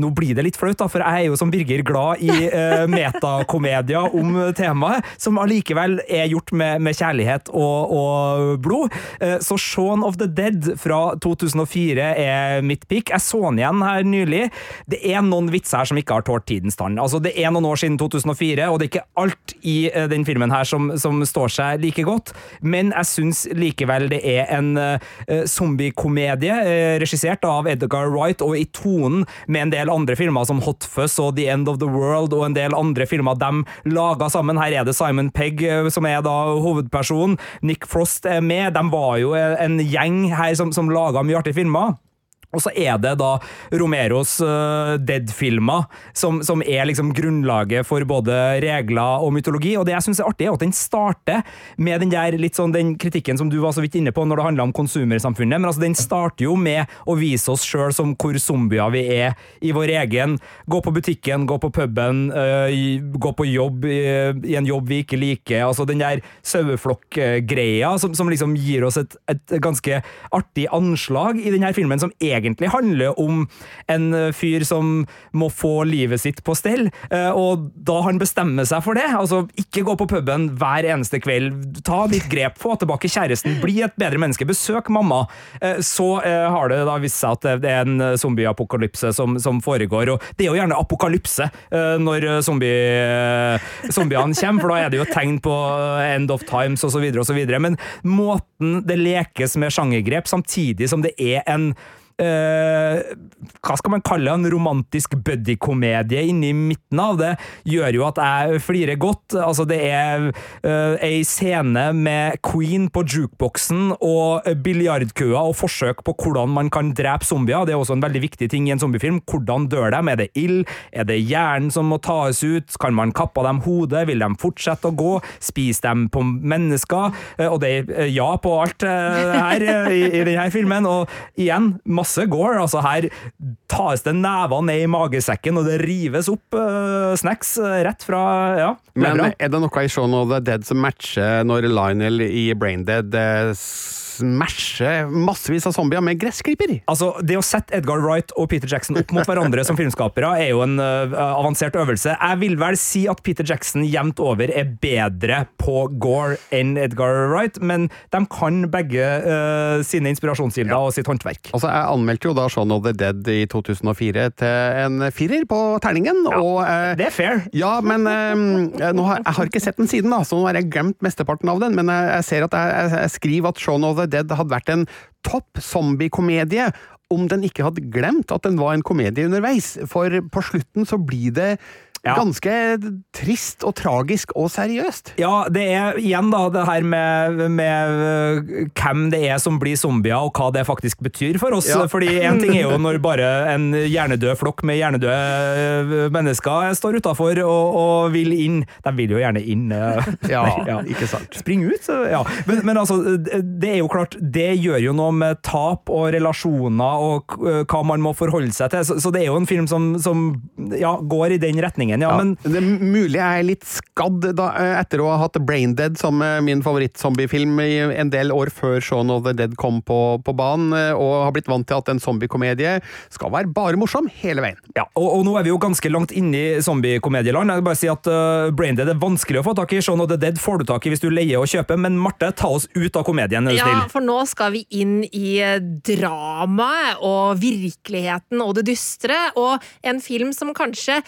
nå blir det litt flaut, da, for jeg er jo som Birger glad i metakomedier om temaet, som allikevel er gjort med, med kjærlighet og, og blod. Uh, så Shaun of the Dead fra 2004 er mitt pick. Jeg så den igjen her nylig. Det er noen vitser her som ikke har tålt tidens tann. Altså, det er noen år siden 2004, og det er ikke alt i uh, den filmen her som, som, står seg like godt, men jeg syns likevel det er en zombiekomedie regissert av Edgar Wright, og i tonen med en del andre filmer som Hot Fuzz og The End of the World og en del andre filmer de laga sammen. Her er det Simon Pegg eh, som er da hovedpersonen. Nick Frost er med. De var jo en gjeng her som, som laga mye artige filmer. Og så er det da Romeros uh, Dead-filmer som, som, er liksom grunnlaget for både regler og mytologi. Og det jeg syns er artig, er at den starter med den der litt sånn den kritikken som du var så vidt inne på når det handler om konsumersamfunnet. Men altså, den starter jo med å vise oss sjøl som hvor zombier vi er i vår egen. Gå på butikken, gå på puben, uh, gå på jobb i, i, en jobb vi ikke liker. Altså den der saueflokk-greia som, som, liksom gir oss et, et ganske artig anslag i denne filmen, som egentlig egentlig handler om en eh, fyr som må få livet sitt på stell. Eh, og da han bestemmer seg for det, altså ikke gå på puben hver eneste kveld, ta litt grep, få tilbake kjæresten, bli et bedre menneske, besøk mamma, eh, så har det da vist seg at det er en zombieapokalypse som, som foregår. Og det er jo gjerne apokalypse når zombie, zombiene kommer, for da er det jo et tegn på end of times osv. osv. Men måten det lekes med sjangergrep, samtidig som det er en Uh, hva skal man kalle en romantisk buddy-komedie inni midten av det, gjør jo at jeg flirer godt. Altså, det er eh, ei scene med Queen på jukeboksen og biljardkøer og forsøk på hvordan man kan drepe zombier. Det er også en veldig viktig ting i en zombiefilm. Hvordan dør de? Er det ild? Er det hjernen som må tas ut? Kan man kappe dem hodet? Vil de fortsette å gå? Spise dem på mennesker? Uh, og det er ja på alt her i, i denne filmen. Og igjen, masse masse gore. Altså her tas det nevene ned i magesekken, og det rives opp uh, snacks eh, rett fra ja, Men er det noe i Shaun of the Dead som matcher når Lionel i Braindead uh, smashe massevis av zombier med gressklipper. Altså, Det å sette Edgar Wright og Peter Jackson opp mot hverandre som filmskapere er jo en uh, avansert øvelse. Jeg vil vel si at Peter Jackson jevnt over er bedre på Gore enn Edgar Wright, men de kan begge uh, sine inspirasjonskilder og sitt håndverk. Altså, Jeg anmeldte jo da Shaun of the Dead i 2004 til en firer på terningen, og uh, Det er fair. Ja, men har, jeg har ikke sett den siden, da, så nå har jeg glemt mesteparten av den. Men jeg, jeg ser at jeg, jeg, jeg skriver at Shaun of the Dead hadde vært en topp zombie-komedie om den ikke hadde glemt at den var en komedie underveis. For på slutten så blir det Ja. ganske trist og tragisk og seriøst. Ja, det er igjen da det her med, med øh, hvem det er som blir zombier, og hva det faktisk betyr for oss. Ja. Fordi en ting er jo når bare en hjernedød flokk med hjernedøde øh, mennesker står utafor og, og vil inn. De vil jo gjerne inn. øh. Ja, Ja. ikke sant. Spring ut, ja. Men, men altså, det er jo klart, det gjør jo noe med tap og relasjoner og hva man må forholde seg til. Så, så det er jo en film som, som ja, går i den retningen, ja. Ja, Men det er mulig jeg er litt skadd da, eh, etter å ha hatt Braindead som eh, min favorittzombiefilm en del år før Shaun of the Dead kom på, på banen, eh, og har blitt vant til at en zombiekomedie skal være bare morsom hele veien. Ja, og, og nå er vi jo ganske langt inne i zombiekomedieland. Jeg vil bare si at uh, Braindead er vanskelig å få tak i. Shaun of the Dead får du tak i hvis du leier og kjøper, men Marte, ta oss ut av komedien, er du Ja, snill. for nå skal vi inn i dramaet og virkeligheten og det dystre, og en film som kanskje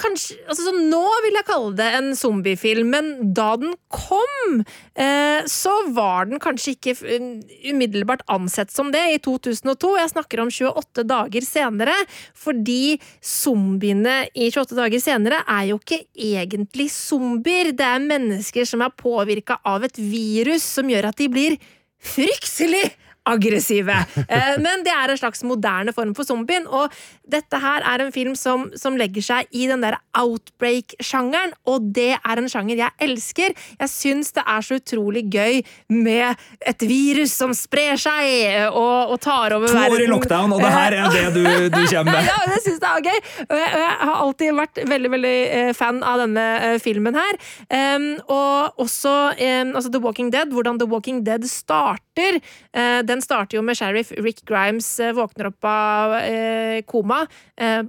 Kanskje, altså så Nå vil jeg kalle det en zombiefilm, men da den kom, eh, så var den kanskje ikke eh, umiddelbart ansett som det i 2002. Jeg snakker om 28 dager senere, fordi zombiene i 28 dager senere er jo ikke egentlig zombier. Det er mennesker som er påvirka av et virus som gjør at de blir fryktelig aggressive. Eh, Men det er en slags moderne form for zombien, og dette her er en film som, som legger seg i den der outbreak-sjangeren, og det er en sjanger jeg elsker. Jeg syns det er så utrolig gøy med et virus som sprer seg og, og tar over To år i lockdown, og det her er det du, du kommer med. Ja, jeg syns det er gøy. Og jeg, og jeg har alltid vært veldig veldig eh, fan av denne eh, filmen her. Um, og også um, altså The Walking Dead, hvordan The Walking Dead starter. Eh, den starter jo med sheriff Rick Grimes eh, våkner opp av eh, koma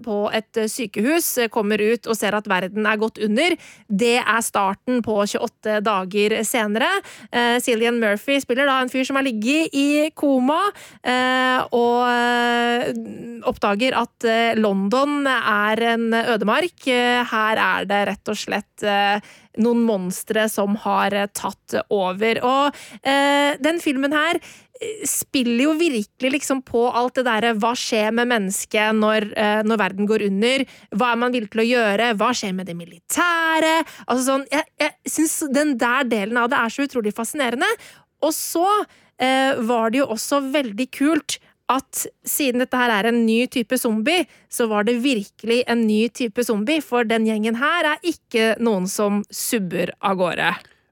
på et eh, sykehus, eh, kommer ut og ser at verden er gått under. Det er starten på 28 dager senere. Cillian Murphy spiller da en fyr som har ligget i koma, og oppdager at London er en ødemark. Her er det rett og slett noen monstre som har eh, tatt over. Og eh, den filmen her eh, spiller jo virkelig liksom på alt det derre hva skjer med mennesket når, eh, når verden går under? Hva er man villig til å gjøre? Hva skjer med det militære? Altså sånn, jeg, jeg syns den der delen av det er så utrolig fascinerende. Og så eh, var det jo også veldig kult at siden dette her er en ny type zombie, så var det virkelig en ny type zombie, for den gjengen her er ikke noen som subber av gårde.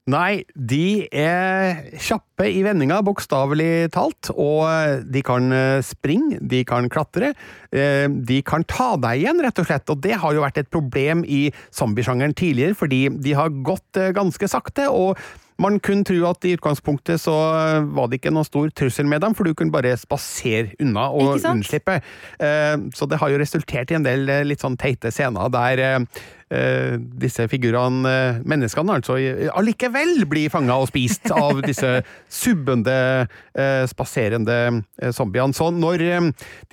Nei, de er kjappe i vendinga, bokstavelig talt, og de kan eh, springe, de kan klatre, eh, de kan ta deg igjen, rett og slett, og det har jo vært et problem i zombiesjangeren tidligere, fordi de har gått eh, ganske sakte, og man kunne tro at i utgangspunktet så eh, var det ikke noen stor trussel med dem, for du kunne bare spasere unna og unnslippe. Eh, Så det har jo resultert i en del eh, litt sånn teite scener der disse figurene, menneskene altså, allikevel blir fanga og spist av disse subbende, spaserende zombiene. Så når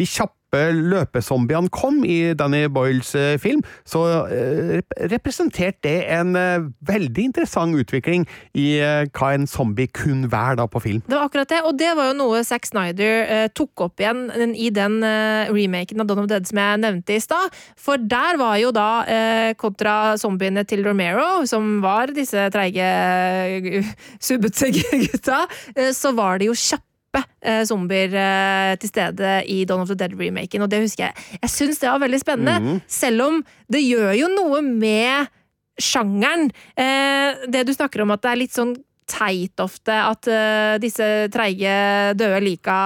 de kjappe løpezombiene kom i Danny Boyles eh, film, så eh, rep representerte det en eh, veldig interessant utvikling i hva en zombie kunne være da på film. Det var akkurat det, og det var jo noe Zack Snyder tok opp igjen i den remaken av Dawn of Dead som jeg nevnte i stad. For der var jo da, kontra zombiene til Romero, som var disse treige, subbete gutta, så var det jo kjappe eh, zombier eh, til stede i Dawn of the Dead-remaken, og det husker jeg. Jeg syns det var veldig spennende, selv om det gjør jo noe med sjangeren. Eh, det du snakker om at det er litt sånn teit ofte at uh, disse treige døde lika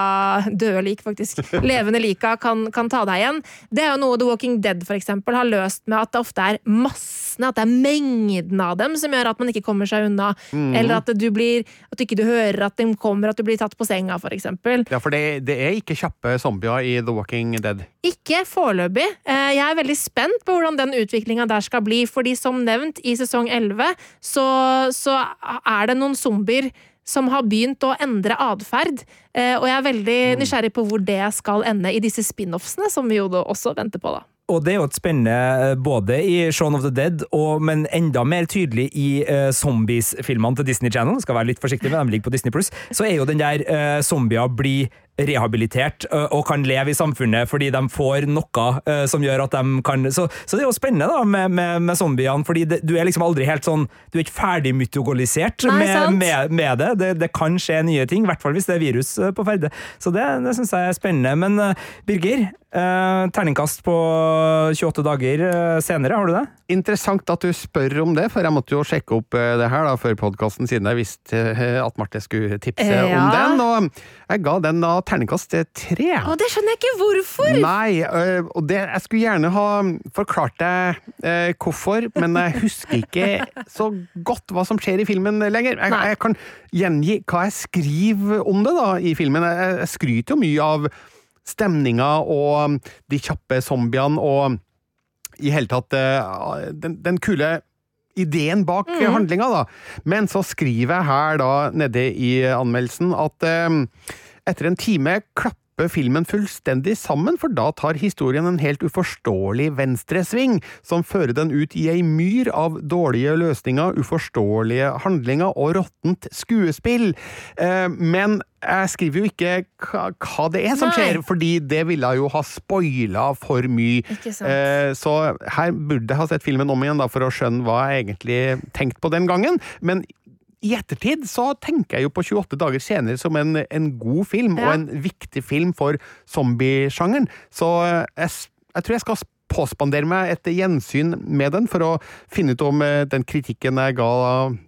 Døde lik, faktisk. Levende lika kan, kan ta deg igjen. Det er jo noe The Walking Dead for eksempel, har løst med at det ofte er massene, at det er mengden av dem som gjør at man ikke kommer seg unna. Eller at du blir At du ikke du hører at de kommer, at du blir tatt på senga, for eksempel. Ja, for det, det er ikke kjappe zombier i The Walking Dead. Ikke foreløpig. Uh, Jeg er veldig spent på hvordan den utviklinga der skal bli, fordi som nevnt, i sesong 11 så, så er det noen zombier som har begynt å endre atferd. Eh, Og jeg er veldig nysgjerrig på hvor det skal ende i disse spin-offsene, som vi jo også venter på, da. Og det er jo et spennende eh, både i Shaun of the Dead, og, men enda mer tydelig i uh, Zombies-filmene til Disney Channel. Skal være litt forsiktig med dem, ligger på Disney Pluss. Så er jo den der uh, zombier blir rehabilitert og kan leve i samfunnet fordi de får noe som gjør at de kan Så, så det er jo spennende da med, med, med zombiene, fordi det, du er liksom aldri helt sånn Du er ikke ferdig mytologisert med, med, med det. det. Det kan skje nye ting, i hvert fall hvis det er virus på ferde. Så det, det syns jeg er spennende. Men Birger, Eh, terningkast på 28 dager senere, har du det? Interessant at du spør om det, for jeg måtte jo sjekke opp det her da, før podkasten, siden jeg visste at Marte skulle tipse Ja. om den. Og jeg ga den da terningkast tre. Å, det skjønner jeg ikke hvorfor! Nei, øh, og det, jeg skulle gjerne ha forklart deg øh, hvorfor, men jeg husker ikke så godt hva som skjer i filmen lenger. Jeg, jeg kan gjengi hva jeg skriver om det da i filmen. Jeg, jeg skryter jo mye av stemninga og de kjappe zombiene og i hele tatt øh, den, den kule ideen bak mm. handlinga, da. Men så skriver jeg her da nede i anmeldelsen at eh, etter en time klapper filmen fullstendig sammen, for da tar historien en helt uforståelig venstresving, som fører den ut i ei myr av dårlige løsninger, uforståelige handlinger og råttent skuespill. Eh, men jeg skriver jo ikke hva, det er som Nei. skjer, fordi det ville jo ha spoila for mye. Eh, så her burde jeg ha sett filmen om igjen da, for å skjønne hva jeg egentlig tenkte på den gangen. Men i ettertid så tenker jeg jo på 28 dager senere som en, en god film, Ja. og en viktig film for zombiesjangeren. Så eh, jeg, jeg tror jeg skal påspandere meg et gjensyn med den, for å finne ut om eh, den kritikken jeg ga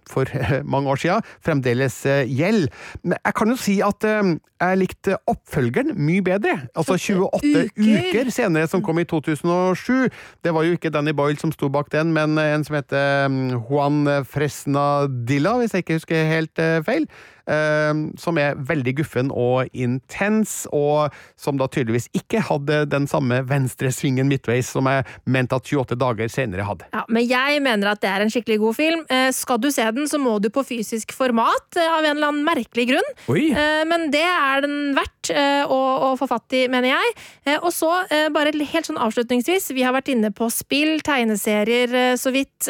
for eh, mange år siden, fremdeles eh, gjelder. Men jeg kan jo si at jeg likte oppfølgeren mye bedre. Altså 28 Uker. uker senere, som kom i 2007. Det var jo ikke Danny Boyle som sto bak den, men en som heter Juan Juan Fresnadilla, hvis jeg ikke husker helt feil. Eh, som er veldig guffen og intens, og som da tydeligvis ikke hadde den samme venstresvingen midtveis som jeg mente at 28 dager senere hadde. Ja, men jeg mener at det er en skikkelig god film. Eh, skal du se den, så må du på fysisk format eh, av en eller annen merkelig grunn. Oi! Eh, men det er den verdt eh, å, å få fatt i, mener jeg. Eh, og så, bare helt sånn avslutningsvis, vi har vært inne på spill, tegneserier så vidt,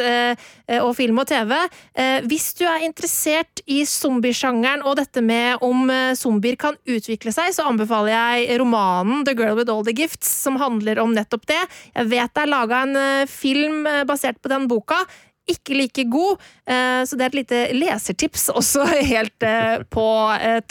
og film og TV. Eh, hvis du er interessert i zombiesjangeren og dette med om eh, zombier kan utvikle seg, så anbefaler jeg romanen The Girl With All The Gifts, som handler om nettopp det. Jeg vet det er laga en eh, film eh, basert på den boka. Ikke like god, så det er et lite lesertips også helt på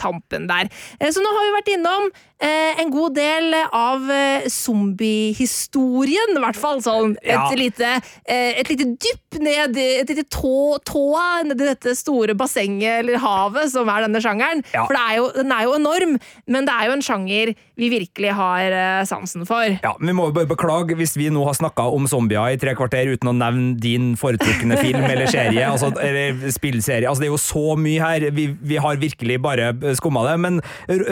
tampen der. Så nå har vi vært innom en god del av eh, zombiehistorien, i hvert fall. Sånn et Ja. lite, eh, et lite dypp ned i Et lite tå, tåa ned i dette store bassenget eller havet som er denne sjangeren. Ja. For det er jo, den er jo enorm, men det er jo en sjanger vi virkelig har eh, sansen for. Ja, Vi må jo bare beklage hvis vi nå har snakka om zombier i tre kvarter uten å nevne din foretrukne film eller serie. Altså, eller spillserie. Altså, det er jo så mye her. Vi, vi har virkelig bare skumma det. Men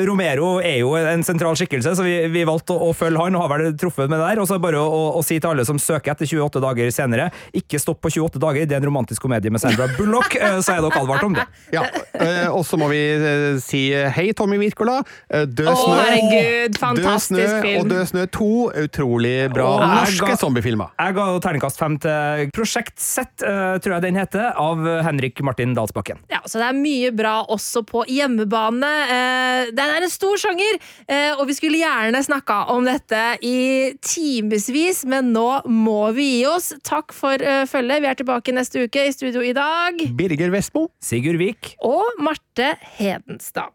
Romero er jo en sentral skikkelse, så vi, vi valgte å, å følge han og har vel truffet med det der. Og så bare å, å, å si til alle som søker etter 28 dager senere, ikke stopp på 28 dager. Det er en romantisk komedie med Sandra Bullock, eh, så er dere advart om det. Ja, eh, Og så må vi eh, si hei, Tommy Wirkola. Død snø. snø. herregud, Død snø film. og Død snø 2. Utrolig bra Og jeg norske ga- zombiefilmer. Jeg ga terningkast fem til Prosjekt Z, tror jeg den heter, av Henrik Martin Dalsbakken. Ja, så det er mye bra også på hjemmebane. Eh, Det er en stor sjanger, og vi skulle gjerne snakka om dette i timevis, men nå må vi gi oss. Takk for eh, følget. Vi er tilbake neste uke i studio i dag. Birger Vestmo. Sigurd Vik. Og Marte Hedenstad.